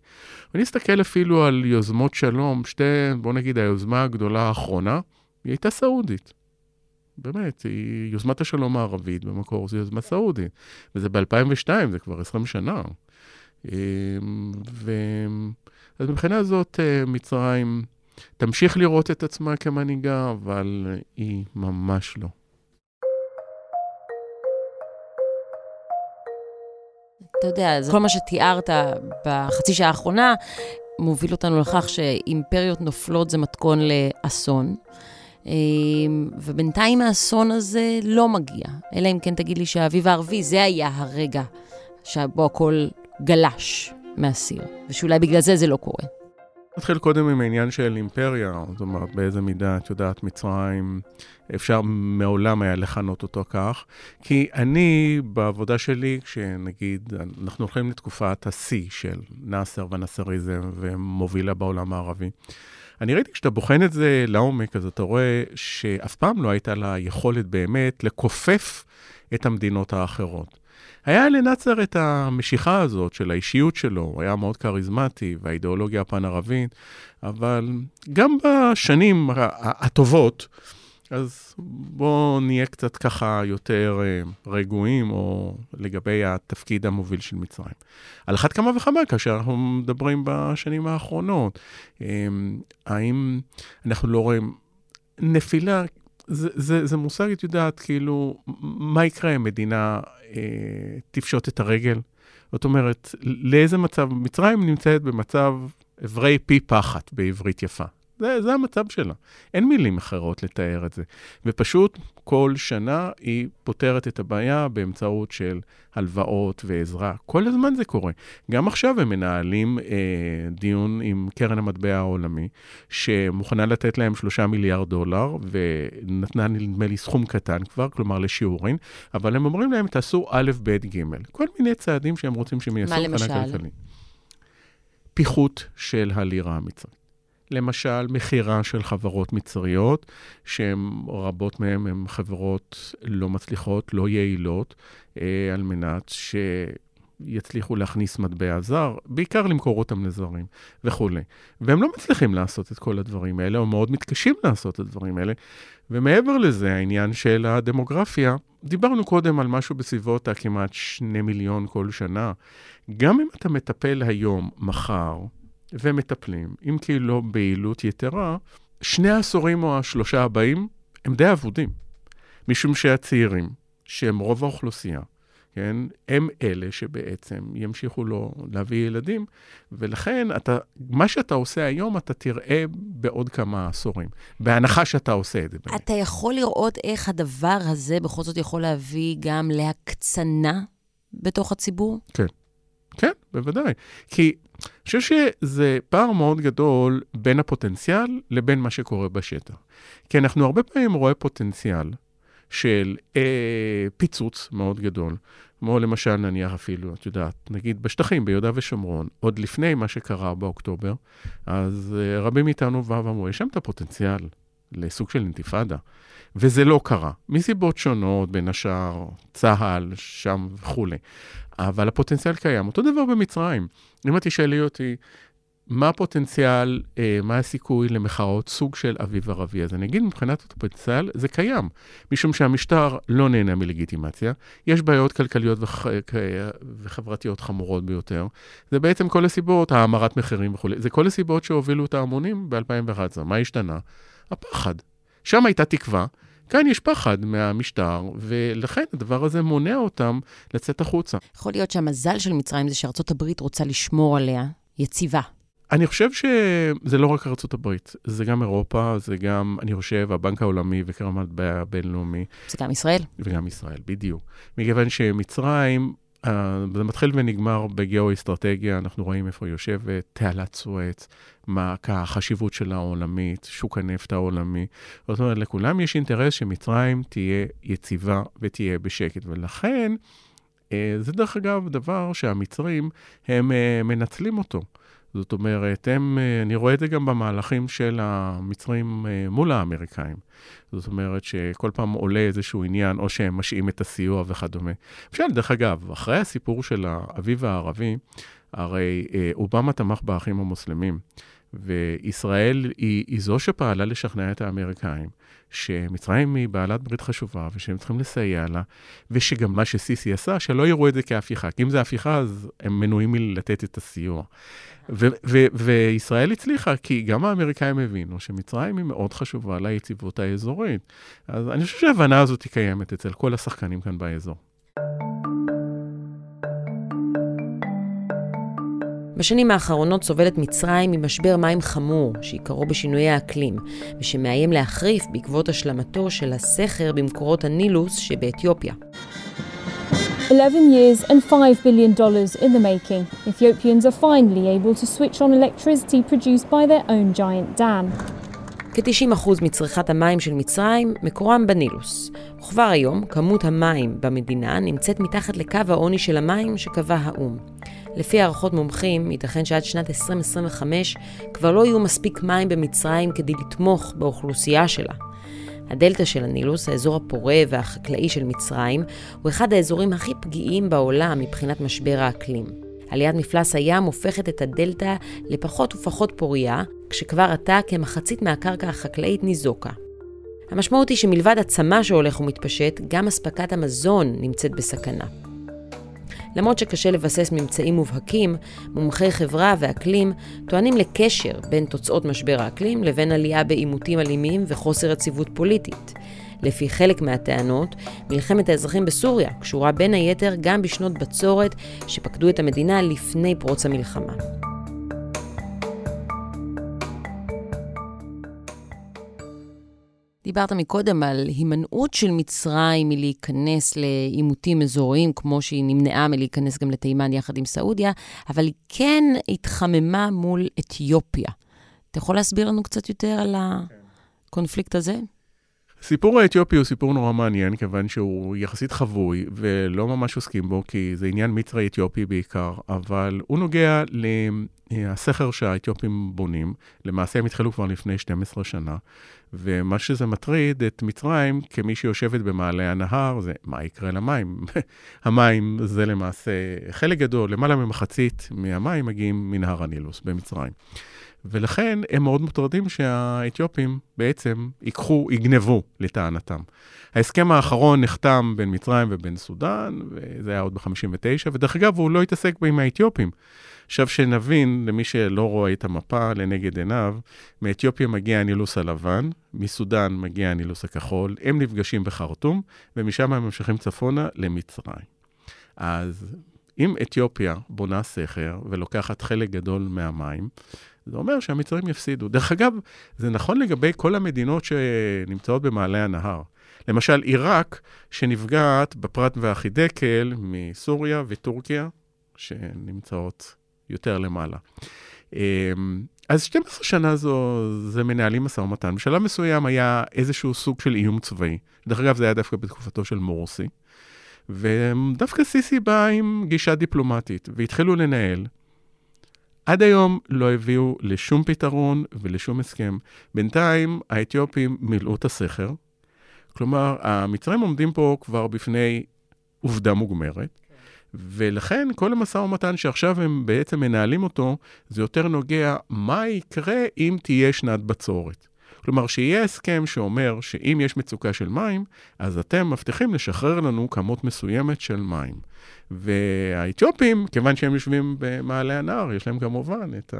ואני אסתכל אפילו על יוזמות שלום, שתי, בוא נגיד, היוזמה הגדולה האחרונה, היא הייתה סעודית. באמת, היא יוזמת השלום הערבית במקור, זו יוזמה סעודית. וזה ב-2002, זה כבר 20 שנה. ו... אז מבחינה זאת, מצרים תמשיך לראות את עצמה כמנהיגה, אבל היא ממש לא. אתה יודע, כל מה שתיארת בחצי שעה האחרונה מוביל אותנו לכך שאימפריות נופלות זה מתכון לאסון. ובינתיים האסון הזה לא מגיע, אלא אם כן תגיד לי שהאביב הערבי, זה היה הרגע שבו הכל גלש מהסיר, ושאולי בגלל זה זה לא קורה. נתחיל קודם עם העניין של אימפריה, זאת אומרת, באיזה מידה, את יודעת, מצרים, אפשר מעולם היה לכנות אותו כך, כי אני, בעבודה שלי, כשנגיד, אנחנו הולכים לתקופת השיא של נאסר ונאסריזם ומובילה בעולם הערבי, אני ראיתי, כשאתה בוחן את זה לעומק, אז אתה רואה שאף פעם לא הייתה לה יכולת באמת לכופף את המדינות האחרות. היה לנאצר את המשיכה הזאת של האישיות שלו, הוא היה מאוד כריזמטי, והאידיאולוגיה הפן-ערבית, אבל גם בשנים הטובות, אז בואו נהיה קצת ככה יותר רגועים, או לגבי התפקיד המוביל של מצרים. על אחת כמה וכמה, כאשר אנחנו מדברים בשנים האחרונות, האם אנחנו לא רואים נפילה, זה, זה, זה מושג, את יודעת, כאילו, מה יקרה אם מדינה אה, תפשוט את הרגל? זאת אומרת, לאיזה מצב, מצרים נמצאת במצב אברי פי פחת בעברית יפה. זה, זה המצב שלה. אין מילים אחרות לתאר את זה. ופשוט כל שנה היא פותרת את הבעיה באמצעות של הלוואות ועזרה. כל הזמן זה קורה. גם עכשיו הם מנהלים אה, דיון עם קרן המטבע העולמי, שמוכנה לתת להם שלושה מיליארד דולר, ונתנה נדמה לי סכום קטן כבר, כלומר לשיעורין, אבל הם אומרים להם, תעשו א', ב', ג', כל מיני צעדים שהם רוצים שהם יעשו מבחינה כלכלית. פיחות של הלירה המצרית. למשל, מכירה של חברות מצריות, שהן, רבות מהן הן חברות לא מצליחות, לא יעילות, אה, על מנת שיצליחו להכניס מטבע זר, בעיקר למכור אותם לזרים וכולי. והם לא מצליחים לעשות את כל הדברים האלה, או מאוד מתקשים לעשות את הדברים האלה. ומעבר לזה, העניין של הדמוגרפיה, דיברנו קודם על משהו בסביבות הכמעט שני מיליון כל שנה. גם אם אתה מטפל היום, מחר, ומטפלים, אם כי לא ביעילות יתרה, שני העשורים או השלושה הבאים הם די אבודים. משום שהצעירים, שהם רוב האוכלוסייה, כן, הם אלה שבעצם ימשיכו לו להביא ילדים, ולכן אתה, מה שאתה עושה היום, אתה תראה בעוד כמה עשורים, בהנחה שאתה עושה את זה. אתה יכול לראות איך הדבר הזה בכל זאת יכול להביא גם להקצנה בתוך הציבור? כן. כן, בוודאי. כי אני חושב שזה פער מאוד גדול בין הפוטנציאל לבין מה שקורה בשטח. כי אנחנו הרבה פעמים רואים פוטנציאל של אה, פיצוץ מאוד גדול, כמו למשל נניח אפילו, את יודעת, נגיד בשטחים, ביהודה ושומרון, עוד לפני מה שקרה באוקטובר, אז אה, רבים מאיתנו באו ואמרו, יש שם את הפוטנציאל לסוג של אינתיפאדה. וזה לא קרה, מסיבות שונות, בין השאר צה"ל, שם וכולי. אבל הפוטנציאל קיים. אותו דבר במצרים. אם את תשאלי אותי, מה הפוטנציאל, אה, מה הסיכוי למחאות סוג של אביב ערבי? אז אני אגיד, מבחינת הפוטנציאל, זה קיים, משום שהמשטר לא נהנה מלגיטימציה, יש בעיות כלכליות וח... וחברתיות חמורות ביותר. זה בעצם כל הסיבות, האמרת מחירים וכולי, זה כל הסיבות שהובילו את ההמונים ב-2011. מה השתנה? הפחד. שם הייתה תקווה, כאן יש פחד מהמשטר, ולכן הדבר הזה מונע אותם לצאת החוצה. יכול להיות שהמזל של מצרים זה שארצות הברית רוצה לשמור עליה יציבה. אני חושב שזה לא רק ארצות הברית, זה גם אירופה, זה גם, אני חושב, הבנק העולמי וקרן המטבע הבינלאומי. זה גם ישראל. וגם ישראל, בדיוק. מכיוון שמצרים Uh, זה מתחיל ונגמר בגיאו-אסטרטגיה, אנחנו רואים איפה היא יושבת, תעלת סואץ, מה החשיבות שלה העולמית, שוק הנפט העולמי. זאת אומרת, לכולם יש אינטרס שמצרים תהיה יציבה ותהיה בשקט, ולכן, uh, זה דרך אגב דבר שהמצרים, הם uh, מנצלים אותו. זאת אומרת, הם, אה, אני רואה את זה גם במהלכים של המצרים אה, מול האמריקאים. זאת אומרת שכל פעם עולה איזשהו עניין, או שהם משעים את הסיוע וכדומה. למשל, דרך אגב, אחרי הסיפור של האביב הערבי, הרי אה, אובמה תמך באחים המוסלמים. וישראל היא, היא זו שפעלה לשכנע את האמריקאים שמצרים היא בעלת ברית חשובה ושהם צריכים לסייע לה, ושגם מה שסיסי עשה, שלא יראו את זה כהפיכה. כי אם זה הפיכה, אז הם מנועים מלתת את הסיוע. ו- ו- וישראל הצליחה, כי גם האמריקאים הבינו שמצרים היא מאוד חשובה ליציבות האזורית. אז אני חושב שההבנה הזאת היא קיימת אצל כל השחקנים כאן באזור. בשנים האחרונות סובלת מצרים ממשבר מים חמור, שעיקרו בשינויי האקלים, ושמאיים להחריף בעקבות השלמתו של הסכר במקורות הנילוס שבאתיופיה. 11 years and $5 billion in the making, Ethiopians are finally able to switch on electricity produced by their own giant dam. כ-90% מצריכת המים של מצרים מקורם בנילוס. וכבר היום, כמות המים במדינה נמצאת מתחת לקו העוני של המים שקבע האו"ם. לפי הערכות מומחים, ייתכן שעד שנת 2025 כבר לא יהיו מספיק מים במצרים כדי לתמוך באוכלוסייה שלה. הדלתא של הנילוס, האזור הפורה והחקלאי של מצרים, הוא אחד האזורים הכי פגיעים בעולם מבחינת משבר האקלים. עליית מפלס הים הופכת את הדלתא לפחות ופחות פוריה, כשכבר עתה כמחצית מהקרקע החקלאית ניזוקה. המשמעות היא שמלבד הצמא שהולך ומתפשט, גם אספקת המזון נמצאת בסכנה. למרות שקשה לבסס ממצאים מובהקים, מומחי חברה ואקלים טוענים לקשר בין תוצאות משבר האקלים לבין עלייה בעימותים אלימים וחוסר יציבות פוליטית. לפי חלק מהטענות, מלחמת האזרחים בסוריה קשורה בין היתר גם בשנות בצורת שפקדו את המדינה לפני פרוץ המלחמה. דיברת מקודם על הימנעות של מצרים מלהיכנס לעימותים אזוריים, כמו שהיא נמנעה מלהיכנס גם לתימן יחד עם סעודיה, אבל היא כן התחממה מול אתיופיה. אתה יכול להסביר לנו קצת יותר על הקונפליקט הזה? הסיפור האתיופי הוא סיפור נורא מעניין, כיוון שהוא יחסית חבוי, ולא ממש עוסקים בו, כי זה עניין מצרי-אתיופי בעיקר, אבל הוא נוגע לסכר שהאתיופים בונים. למעשה הם התחילו כבר לפני 12 שנה, ומה שזה מטריד את מצרים, כמי שיושבת במעלה הנהר, זה מה יקרה למים. המים זה למעשה חלק גדול, למעלה ממחצית מהמים מגיעים מנהר הנילוס במצרים. ולכן הם מאוד מוטרדים שהאתיופים בעצם ייקחו, יגנבו לטענתם. ההסכם האחרון נחתם בין מצרים ובין סודאן, וזה היה עוד ב-59, ודרך אגב, הוא לא התעסק עם האתיופים. עכשיו שנבין, למי שלא רואה את המפה לנגד עיניו, מאתיופיה מגיע הנילוס הלבן, מסודאן מגיע הנילוס הכחול, הם נפגשים בחרטום, ומשם הם ממשיכים צפונה למצרים. אז אם אתיופיה בונה סכר ולוקחת חלק גדול מהמים, זה אומר שהמצרים יפסידו. דרך אגב, זה נכון לגבי כל המדינות שנמצאות במעלה הנהר. למשל, עיראק, שנפגעת בפרט והחידקל מסוריה וטורקיה, שנמצאות יותר למעלה. אמ, אז 12 שנה זו, זה מנהלים משא ומתן. בשלב מסוים היה איזשהו סוג של איום צבאי. דרך אגב, זה היה דווקא בתקופתו של מורסי. ודווקא סיסי בא עם גישה דיפלומטית, והתחילו לנהל. עד היום לא הביאו לשום פתרון ולשום הסכם. בינתיים האתיופים מילאו את הסכר. כלומר, המצרים עומדים פה כבר בפני עובדה מוגמרת, ולכן כל המשא ומתן שעכשיו הם בעצם מנהלים אותו, זה יותר נוגע מה יקרה אם תהיה שנת בצורת. כלומר, שיהיה הסכם שאומר שאם יש מצוקה של מים, אז אתם מבטיחים לשחרר לנו כמות מסוימת של מים. והאתיופים, כיוון שהם יושבים במעלה הנהר, יש להם כמובן את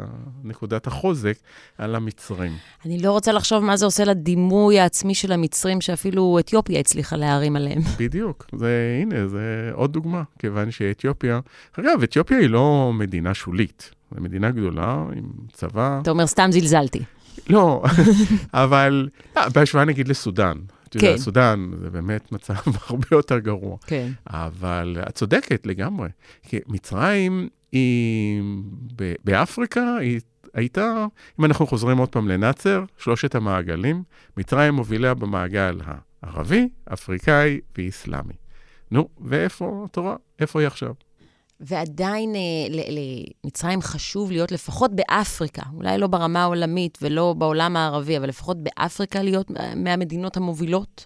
נקודת החוזק על המצרים. אני לא רוצה לחשוב מה זה עושה לדימוי העצמי של המצרים, שאפילו אתיופיה הצליחה להרים עליהם. בדיוק. זה, הנה, זה עוד דוגמה, כיוון שאתיופיה, אגב, אתיופיה היא לא מדינה שולית. זו מדינה גדולה עם צבא. אתה אומר, סתם זלזלתי. לא, אבל אה, בהשוואה נגיד לסודאן. כן. יודע, סודאן זה באמת מצב הרבה יותר גרוע. כן. אבל את צודקת לגמרי. כי מצרים היא, באפריקה, היא הייתה, אם אנחנו חוזרים עוד פעם לנאצר, שלושת המעגלים, מצרים מובילה במעגל הערבי, אפריקאי ואיסלאמי. נו, ואיפה התורה? איפה היא עכשיו? ועדיין אה, למצרים חשוב להיות לפחות באפריקה, אולי לא ברמה העולמית ולא בעולם הערבי, אבל לפחות באפריקה להיות מהמדינות המובילות?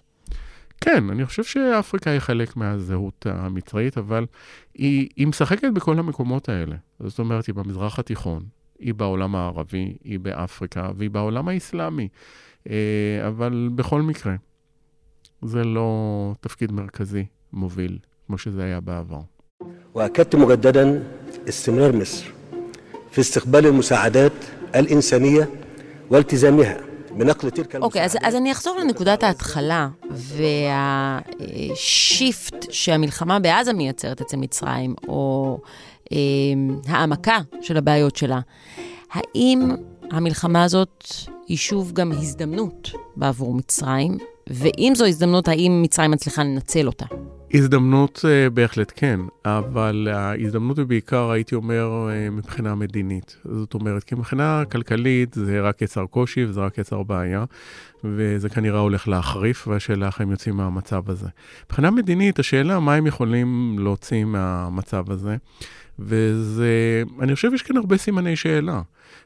כן, אני חושב שאפריקה היא חלק מהזהות המצרית, אבל היא, היא משחקת בכל המקומות האלה. זאת אומרת, היא במזרח התיכון, היא בעולם הערבי, היא באפריקה והיא בעולם האסלאמי. אה, אבל בכל מקרה, זה לא תפקיד מרכזי מוביל, כמו שזה היה בעבר. واكدت مجددا استمرار مصر في استقبال المساعدات الانسانيه والتزامها בנקל תלק אוקיי, אז, אז אני אחזור לנקודת ההתחלה, והשיפט שהמלחמה בעזה מייצרת אצל מצרים, או אה, העמקה של הבעיות שלה. האם המלחמה הזאת היא שוב גם הזדמנות בעבור מצרים? ואם זו הזדמנות, האם מצרים מצליחה לנצל אותה? הזדמנות uh, בהחלט כן, אבל ההזדמנות היא בעיקר, הייתי אומר, uh, מבחינה מדינית. זאת אומרת, כי מבחינה כלכלית זה רק יצר קושי וזה רק יצר בעיה, וזה כנראה הולך להחריף, והשאלה איך הם יוצאים מהמצב הזה. מבחינה מדינית, השאלה מה הם יכולים להוציא מהמצב הזה, וזה, אני חושב שיש כאן הרבה סימני שאלה.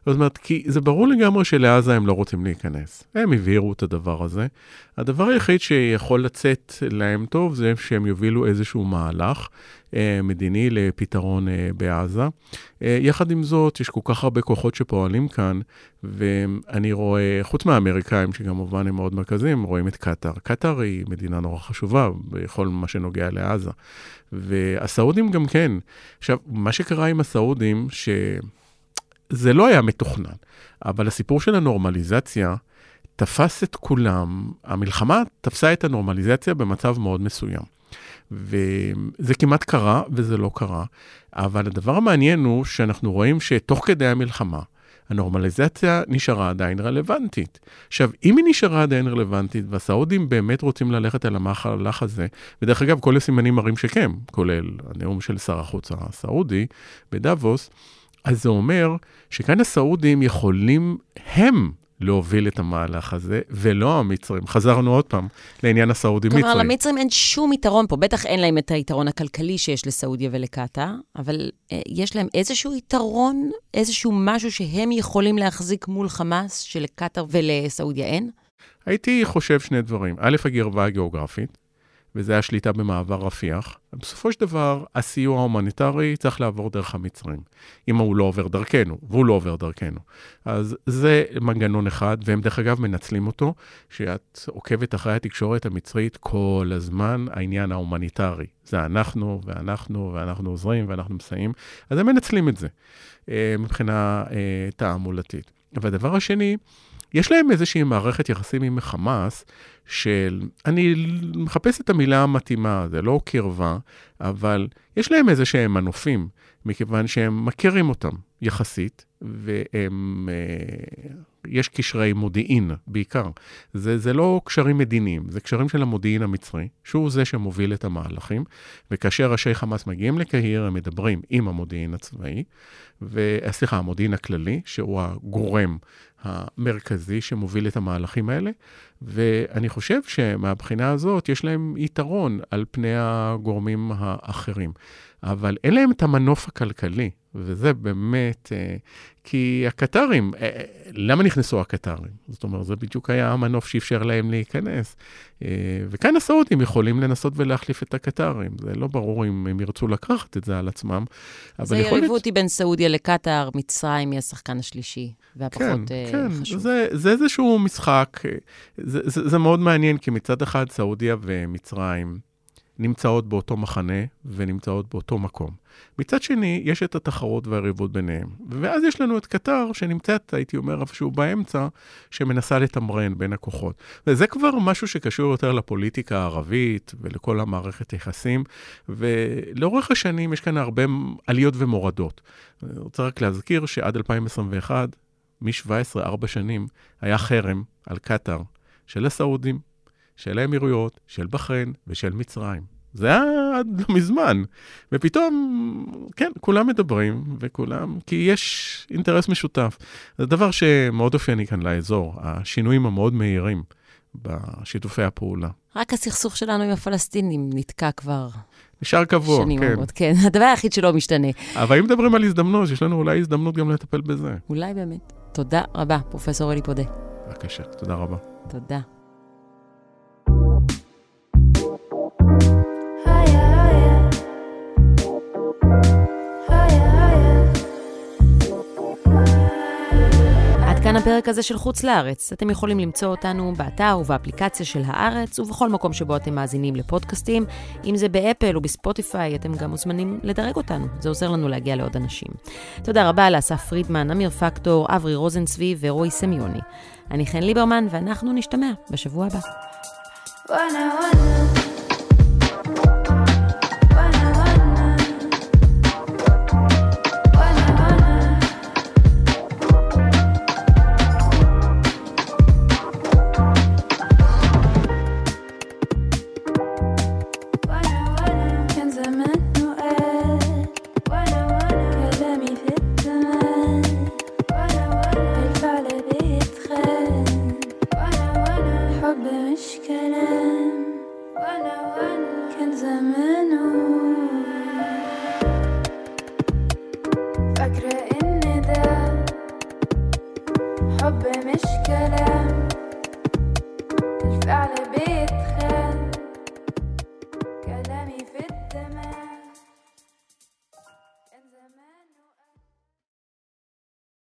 זאת אומרת, כי זה ברור לגמרי שלעזה הם לא רוצים להיכנס. הם הבהירו את הדבר הזה. הדבר היחיד שיכול לצאת להם טוב זה שהם יובילו איזשהו מהלך אה, מדיני לפתרון אה, בעזה. אה, יחד עם זאת, יש כל כך הרבה כוחות שפועלים כאן, ואני רואה, חוץ מהאמריקאים, שכמובן הם מאוד מרכזיים, רואים את קטאר. קטאר היא מדינה נורא חשובה בכל מה שנוגע לעזה. והסעודים גם כן. עכשיו, מה שקרה עם הסעודים, ש... זה לא היה מתוכנן, אבל הסיפור של הנורמליזציה תפס את כולם, המלחמה תפסה את הנורמליזציה במצב מאוד מסוים. וזה כמעט קרה וזה לא קרה, אבל הדבר המעניין הוא שאנחנו רואים שתוך כדי המלחמה, הנורמליזציה נשארה עדיין רלוונטית. עכשיו, אם היא נשארה עדיין רלוונטית, והסעודים באמת רוצים ללכת על המהלך הזה, ודרך אגב, כל הסימנים מראים שכן, כולל הנאום של שר החוץ הסעודי בדאבוס, אז זה אומר שכאן הסעודים יכולים הם להוביל את המהלך הזה, ולא המצרים. חזרנו עוד פעם לעניין הסעודי-מצרי. כלומר, למצרים אין שום יתרון פה. בטח אין להם את היתרון הכלכלי שיש לסעודיה ולקטאר, אבל אה, יש להם איזשהו יתרון, איזשהו משהו שהם יכולים להחזיק מול חמאס, שלקטאר ולסעודיה אין? הייתי חושב שני דברים. א', הקרבה הגיאוגרפית. וזה השליטה במעבר רפיח. בסופו של דבר, הסיוע ההומניטרי צריך לעבור דרך המצרים, אם הוא לא עובר דרכנו, והוא לא עובר דרכנו. אז זה מנגנון אחד, והם דרך אגב מנצלים אותו, שאת עוקבת אחרי התקשורת המצרית כל הזמן, העניין ההומניטרי. זה אנחנו, ואנחנו, ואנחנו עוזרים, ואנחנו מסייעים, אז הם מנצלים את זה אה, מבחינה אה, תעמולתית. והדבר השני, יש להם איזושהי מערכת יחסים עם חמאס, של, אני מחפש את המילה המתאימה, זה לא קרבה, אבל יש להם איזה שהם מנופים, מכיוון שהם מכירים אותם יחסית, והם, אה, יש קשרי מודיעין בעיקר. זה, זה לא קשרים מדיניים, זה קשרים של המודיעין המצרי, שהוא זה שמוביל את המהלכים, וכאשר ראשי חמאס מגיעים לקהיר, הם מדברים עם המודיעין הצבאי, ו, סליחה, המודיעין הכללי, שהוא הגורם המרכזי שמוביל את המהלכים האלה, ואני חושב שמהבחינה הזאת יש להם יתרון על פני הגורמים האחרים. אבל אין להם את המנוף הכלכלי, וזה באמת, אה, כי הקטרים, אה, אה, למה נכנסו הקטרים? זאת אומרת, זה בדיוק היה המנוף שאפשר להם להיכנס. וכאן הסעודים יכולים לנסות ולהחליף את הקטרים. זה לא ברור אם הם ירצו לקחת את זה על עצמם, אבל. זה יריבות היא בין סעודיה לקטר, מצרים היא השחקן השלישי, והפחות כן, כן, חשוב. זה, זה איזשהו משחק, זה, זה, זה מאוד מעניין, כי מצד אחד סעודיה ומצרים, נמצאות באותו מחנה ונמצאות באותו מקום. מצד שני, יש את התחרות והריבות ביניהם. ואז יש לנו את קטר, שנמצאת, הייתי אומר, איפשהו באמצע, שמנסה לתמרן בין הכוחות. וזה כבר משהו שקשור יותר לפוליטיקה הערבית ולכל המערכת היחסים, ולאורך השנים יש כאן הרבה עליות ומורדות. אני רוצה רק להזכיר שעד 2021, מ-17, ארבע שנים, היה חרם על קטאר של הסעודים, של האמירויות, של בחריין ושל מצרים. זה היה עד לא מזמן. ופתאום, כן, כולם מדברים, וכולם, כי יש אינטרס משותף. זה דבר שמאוד אופייני כאן לאזור, השינויים המאוד מהירים בשיתופי הפעולה. רק הסכסוך שלנו עם הפלסטינים נתקע כבר. נשאר קבוע, שנים כן. רבות, כן. הדבר היחיד שלא משתנה. אבל אם מדברים על הזדמנות, יש לנו אולי הזדמנות גם לטפל בזה. אולי באמת. תודה רבה, פרופ' אלי פודה. בבקשה, תודה רבה. תודה. הפרק הזה של חוץ לארץ. אתם יכולים למצוא אותנו באתר ובאפליקציה של הארץ, ובכל מקום שבו אתם מאזינים לפודקאסטים. אם זה באפל או בספוטיפיי, אתם גם מוזמנים לדרג אותנו. זה עוזר לנו להגיע לעוד אנשים. תודה רבה לאסף פרידמן, אמיר פקטור, אברי רוזנצבי ורועי סמיוני. אני חן ליברמן, ואנחנו נשתמע בשבוע הבא. וואנה וואנה